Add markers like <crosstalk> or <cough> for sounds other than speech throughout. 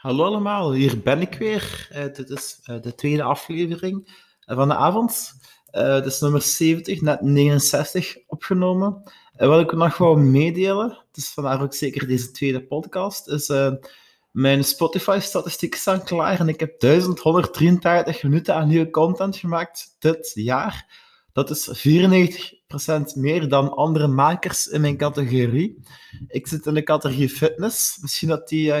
Hallo allemaal, hier ben ik weer. Uh, dit is uh, de tweede aflevering van de avond. Uh, dit is nummer 70, net 69 opgenomen. En wat ik nog wou meedelen, dus vandaar ook zeker deze tweede podcast, is mijn Spotify-statistieken staan klaar en ik heb 1183 minuten aan nieuwe content gemaakt dit jaar. Dat is 94% meer dan andere makers in mijn categorie. Ik zit in de categorie fitness. Misschien dat die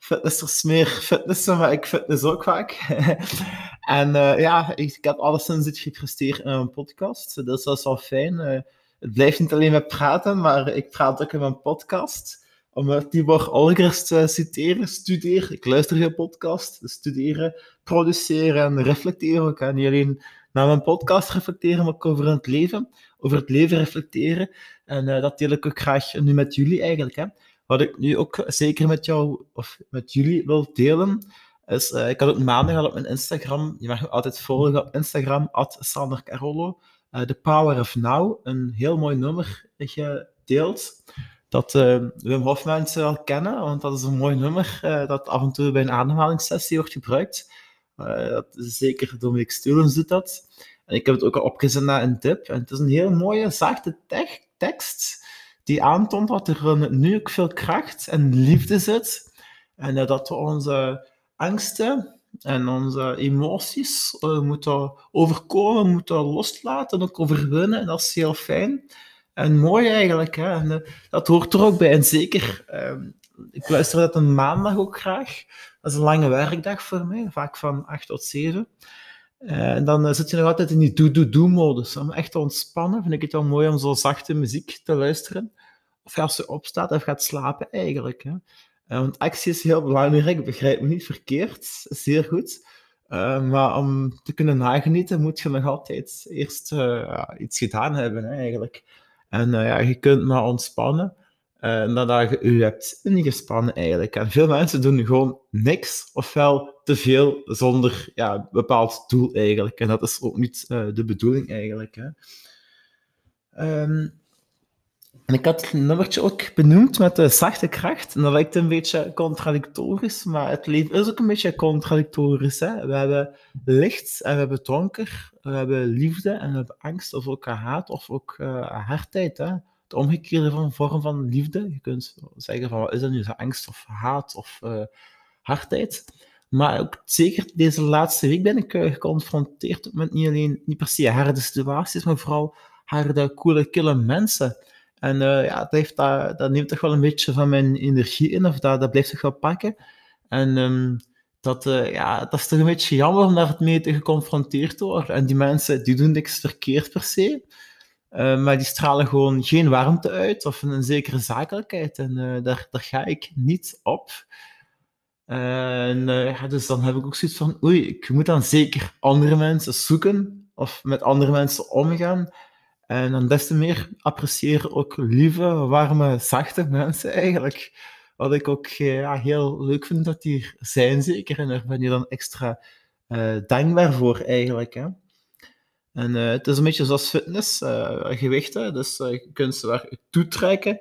fitnessers meer fitnessen, maar ik fitness ook vaak. <laughs> en uh, ja, ik, ik, heb alleszins iets gepresteerd in een podcast, dus dat is wel fijn. Uh, het blijft niet alleen met praten, maar ik praat ook in mijn podcast. Om Tibor Olgers te citeren, studeer. Ik luister je podcast, studeren, produceren en reflecteren. Ik kan niet alleen naar mijn podcast reflecteren, maar ook over het leven. Over het leven reflecteren. En dat deel ik ook graag nu met jullie eigenlijk. Hè. Wat ik nu ook zeker met jou of met jullie wil delen, is, uh, ik had ook maandag al op mijn Instagram, je mag me altijd volgen op Instagram, at Sander Carolo, uh, The Power of Now, een heel mooi nummer gedeeld, dat uh, Wim Hof mensen wel kennen, want dat is een mooi nummer dat af en toe bij een ademhalingssessie wordt gebruikt. dat is zeker Dominic Stulens doet dat. En ik heb het ook al opgezet naar een tip. En het is een heel mooie, zachte tekst die aantoont dat er nu ook veel kracht en liefde zit. En dat we onze angsten en onze emoties uh, moeten overkomen, moeten loslaten, ook overwinnen. En dat is heel fijn en mooi eigenlijk. Hè? En, uh, dat hoort er ook bij. En zeker, uh, ik luister dat een maandag ook graag. Dat is een lange werkdag voor mij, vaak van 8 tot 7. Uh, en dan zit je nog altijd in die do-do-do-modus. Om echt te ontspannen vind ik het wel mooi om zo zachte muziek te luisteren of als je opstaat of gaat slapen eigenlijk. Hè. Uh, want actie is heel belangrijk, begrijp me niet verkeerd, zeer goed. Maar om te kunnen nagenieten moet je nog altijd eerst iets gedaan hebben eigenlijk. En ja, je kunt maar ontspannen nadat je je hebt ingespannen eigenlijk. En veel mensen doen gewoon niks, ofwel te veel zonder ja, een bepaald doel eigenlijk. En dat is ook niet de bedoeling eigenlijk. Hè. Um, en ik had het nummertje ook benoemd met de zachte kracht. En dat lijkt een beetje contradictorisch, maar het leven is ook een beetje contradictorisch. Hè? We hebben licht en we hebben donker. We hebben liefde en we hebben angst, of ook haat, of ook uh, hardheid. Hè? Het omgekeerde van een vorm van liefde. Je kunt zeggen van, wat is dat nu? Angst of haat of uh, hardheid? Maar ook zeker deze laatste week ben ik uh, geconfronteerd met niet alleen, niet per se harde situaties, maar vooral harde, coole, kille mensen en uh, ja, dat, heeft dat, dat, neemt toch wel een beetje van mijn energie in, of dat, dat blijft toch wel pakken. En um, dat, ja, dat is toch een beetje jammer om daar mee te geconfronteerd te worden. En die mensen die doen niks verkeerd per se, uh, maar die stralen gewoon geen warmte uit of een zekere zakelijkheid. En daar, daar ga ik niet op. En ja, dus dan heb ik ook zoiets van, oei, ik moet dan zeker andere mensen zoeken of met andere mensen omgaan en dan des te meer appreciëren ook lieve, warme, zachte mensen eigenlijk. Wat ik ook eh, heel leuk vind dat die er zijn, zeker. En daar ben je dan extra dankbaar voor eigenlijk. Hè. En uh, het is een beetje zoals fitness, uh, gewichten. Dus je kunt ze waar toetrekken,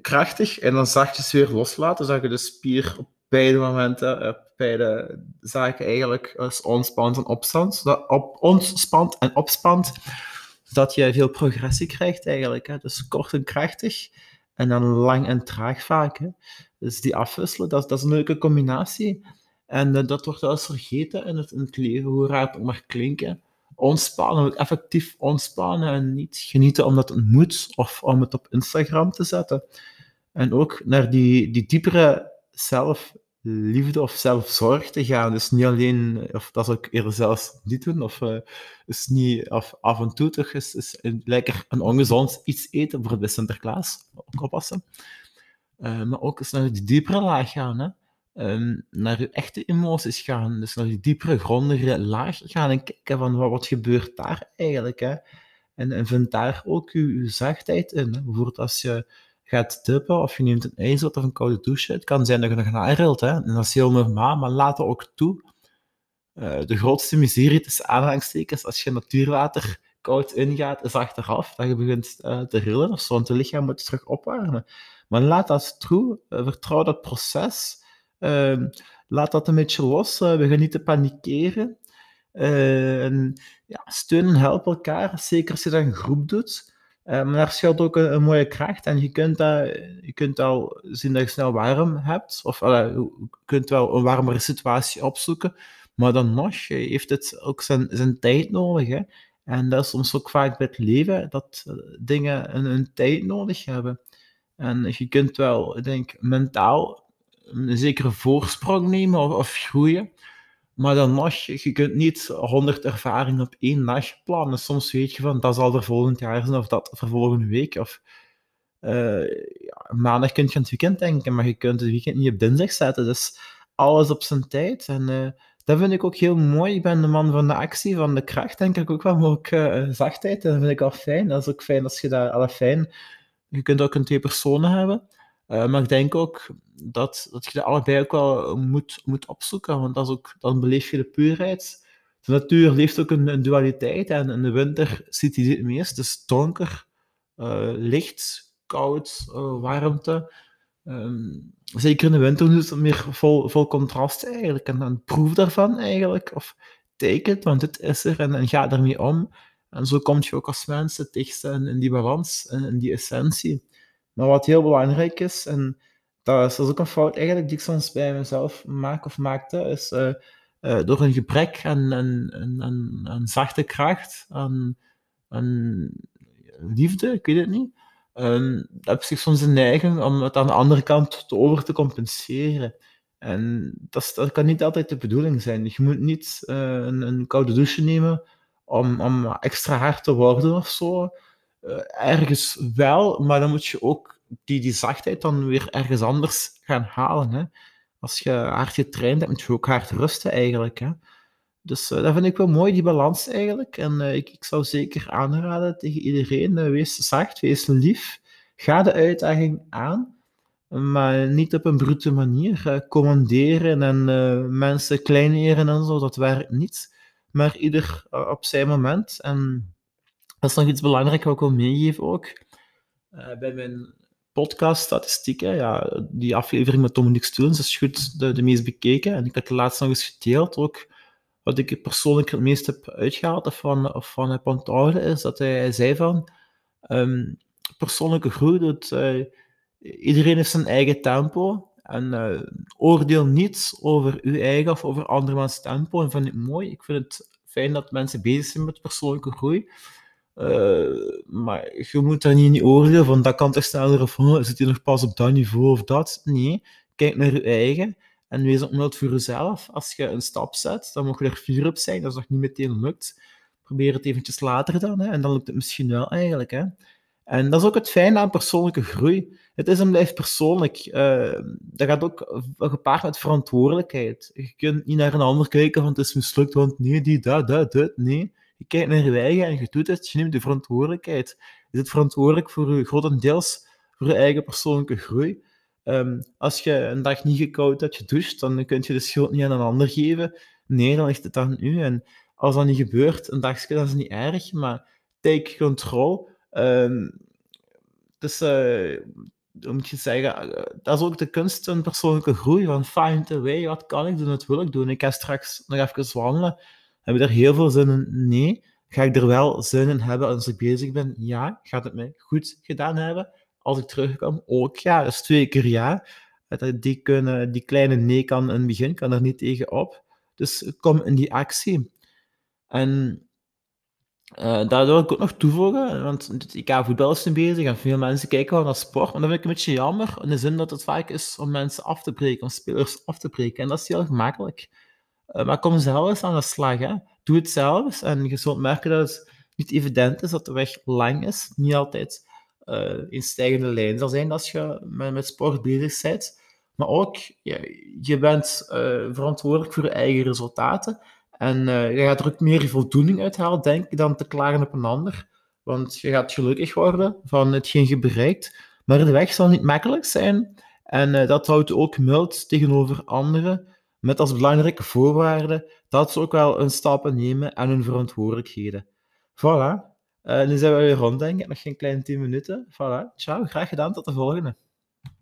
krachtig, en dan zachtjes weer loslaten, zodat je de spier op beide momenten, op beide zaken eigenlijk ontspant en opspant. Op, ontspant en opspant dat je veel progressie krijgt eigenlijk. Hè. Dus kort en krachtig en dan lang en traag vaak. Hè. Dus die afwisselen, dat, dat is een leuke combinatie. En dat wordt wel eens vergeten in het, in het leven, hoe raar het ook mag klinken. Ontspannen, effectief ontspannen en niet genieten omdat het moet of om het op Instagram te zetten. En ook naar die, die diepere zelf liefde of zelfzorg te gaan. Dus niet alleen, of dat zou ik eerder zelfs niet doen, of uh, is niet, of af en toe toch is, is lekker een ongezond iets eten, bijvoorbeeld bij Sinterklaas, ook oppassen. Uh, maar ook eens naar die diepere laag gaan, hè. Um, naar je echte emoties gaan, dus naar die diepere, grondigere laag gaan en kijken van wat, gebeurt daar eigenlijk, hè. En, en vind daar ook je, zachtheid in. Bijvoorbeeld als je gaat tippen of je neemt een ijsbad of een koude douche. Het kan zijn dat je nog narilt, hè. En dat is heel normaal, maar laat het ook toe. Uh, de grootste miserie tussen aanhangstekens, als je natuurwater koud ingaat, is achteraf dat je begint uh, te rillen of zo, want je lichaam moet terug opwarmen. Maar laat dat toe, uh, vertrouw dat proces. Ehm, laat dat een beetje los. Uh, we gaan niet te panikeren. Uh, en, ja, steun en help elkaar, zeker als je dat in groep doet. Uh, maar daar schuilt ook een, mooie kracht. En je kunt, dat, je kunt al zien dat je snel warm hebt. Of je kunt wel een warmere situatie opzoeken. Maar dan nog heeft het ook zijn, zijn tijd nodig. Hè? En dat is soms ook vaak bij het leven, dat dingen een, een tijd nodig hebben. En je kunt wel, ik denk, mentaal een zekere voorsprong nemen of, groeien. Maar dan nog, je kunt niet 100 ervaringen op één dag plannen. Soms weet je van, dat zal er volgend jaar zijn, of dat voor volgende week. Of uh, ja, maandag kun je aan het weekend denken, maar je kunt het weekend niet op dinsdag zetten. Dus alles op zijn tijd. En uh, dat vind ik ook heel mooi. Ik ben de man van de actie, van de kracht, denk ik ook wel, maar ook uh, zachtheid. Dat vind ik al fijn. Dat is ook fijn als je dat alle fijn... Je kunt ook een twee personen hebben. Uh, maar ik denk ook dat, dat je dat allebei ook wel moet, moet opzoeken, want dat is ook, dan beleef je de puurheid. De natuur leeft ook een, een dualiteit en in de winter ziet hij het meest. Dus donker, uh, licht, koud, uh, warmte. Um, zeker in de winter is het meer vol, vol contrast eigenlijk. En dan proef daarvan eigenlijk, of take it, want het is er en, en ga ermee om. En zo kom je ook als mensen dichtst in, die balans, in, in die essentie. Maar wat heel belangrijk is, en dat is, ook een fout eigenlijk die ik soms bij mezelf maak of maakte, is uh, uh, door een gebrek aan, aan, zachte kracht, aan, liefde, ik weet het niet, um, heb ik soms een neiging om het aan de andere kant te over te compenseren. En dat, dat kan niet altijd de bedoeling zijn. Je moet niet uh, een, een, koude douche nemen om, om extra hard te worden of zo. Uh, ergens wel, maar dan moet je ook die, die zachtheid dan weer ergens anders gaan halen. Hè. Als je hard getraind hebt, moet je ook hard rusten eigenlijk. Hè. Dus uh, dat vind ik wel mooi, die balans eigenlijk. En uh, ik, ik zou zeker aanraden tegen iedereen, wees zacht, wees lief. Ga de uitdaging aan, maar niet op een brute manier. commanderen en mensen kleineren en zo, dat werkt niet. Maar ieder op zijn moment. En dat is nog iets belangrijks wat ik wil meegeven ook. Uh, bij mijn podcaststatistieken, ja, die aflevering met Dominique Stulens is goed de, meest bekeken. En ik had de laatst nog eens gedeeld ook. Wat ik persoonlijk het meest heb uitgehaald van, of van heb onthouden, is dat hij, zei van um, persoonlijke groei doet. Uh, iedereen heeft zijn eigen tempo. En uh, oordeel niet over uw eigen of over andermans tempo. En vind ik mooi. Ik vind het fijn dat mensen bezig zijn met persoonlijke groei. Uh, maar je moet daar niet in oordelen van dat kan toch sneller of oh, zit je nog pas op dat niveau of dat. Nee, kijk naar je eigen en wees opnieuw voor jezelf. Als je een stap zet, dan mag je er fier op zijn. Dat is nog niet meteen lukt. Probeer het eventjes later dan, hè, en dan lukt het misschien wel eigenlijk. Hè. En dat is ook het fijne aan persoonlijke groei. Het is en blijft persoonlijk. Uh, dat gaat ook gepaard met verantwoordelijkheid. Je kunt niet naar een ander kijken van het is mislukt, want nee, die, dat, dat, dat. Nee je kijkt naar je eigen en je doet het, je neemt de verantwoordelijkheid. Je zit verantwoordelijk voor je, grotendeels voor je eigen persoonlijke groei. Um, als je een dag niet gekoud hebt gedoucht, dan kun je de schuld niet aan een ander geven. Nee, dan ligt het aan u. En als dat niet gebeurt, een dagje, dan is het niet erg, maar take control. Um, dus, uh, moet je zeggen, uh, dat is ook de kunst van persoonlijke groei, van find the way, wat kan ik doen, wat wil ik doen. Ik ga straks nog even wandelen, heb ik er heel veel zin in? Nee. Ga ik er wel zin in hebben als ik bezig ben? Ja. Gaat het mij goed gedaan hebben? Als ik terugkom? Ook ja. Dat is twee keer ja. Die, kunnen, die kleine nee kan in het begin, kan er niet tegen op. Dus kom in die actie. En uh, daar wil ik ook nog toevoegen, want IK voetbal is nu bezig en veel mensen kijken wel naar sport, maar dat vind ik een beetje jammer, in de zin dat het vaak is om mensen af te breken, om spelers af te breken. En dat is heel gemakkelijk. Uh, maar kom zelf eens aan de slag. Hè. Doe het zelf en je zult merken dat het niet evident is, dat de weg lang is. Niet altijd uh, in stijgende lijn zal zijn als je met, sport bezig bent. Maar ook, je bent uh, verantwoordelijk voor je eigen resultaten. En je gaat er ook meer voldoening uithalen, denk ik, dan te klagen op een ander. Want je gaat gelukkig worden van hetgeen je bereikt. Maar de weg zal niet makkelijk zijn. En dat houdt ook mild tegenover anderen met als belangrijke voorwaarde dat ze ook wel een stappen nemen aan hun verantwoordelijkheden. Voilà. Uh, nu zijn we weer rond, denk ik. Nog geen kleine 10 minuten. Voilà. Ciao, graag gedaan. Tot de volgende.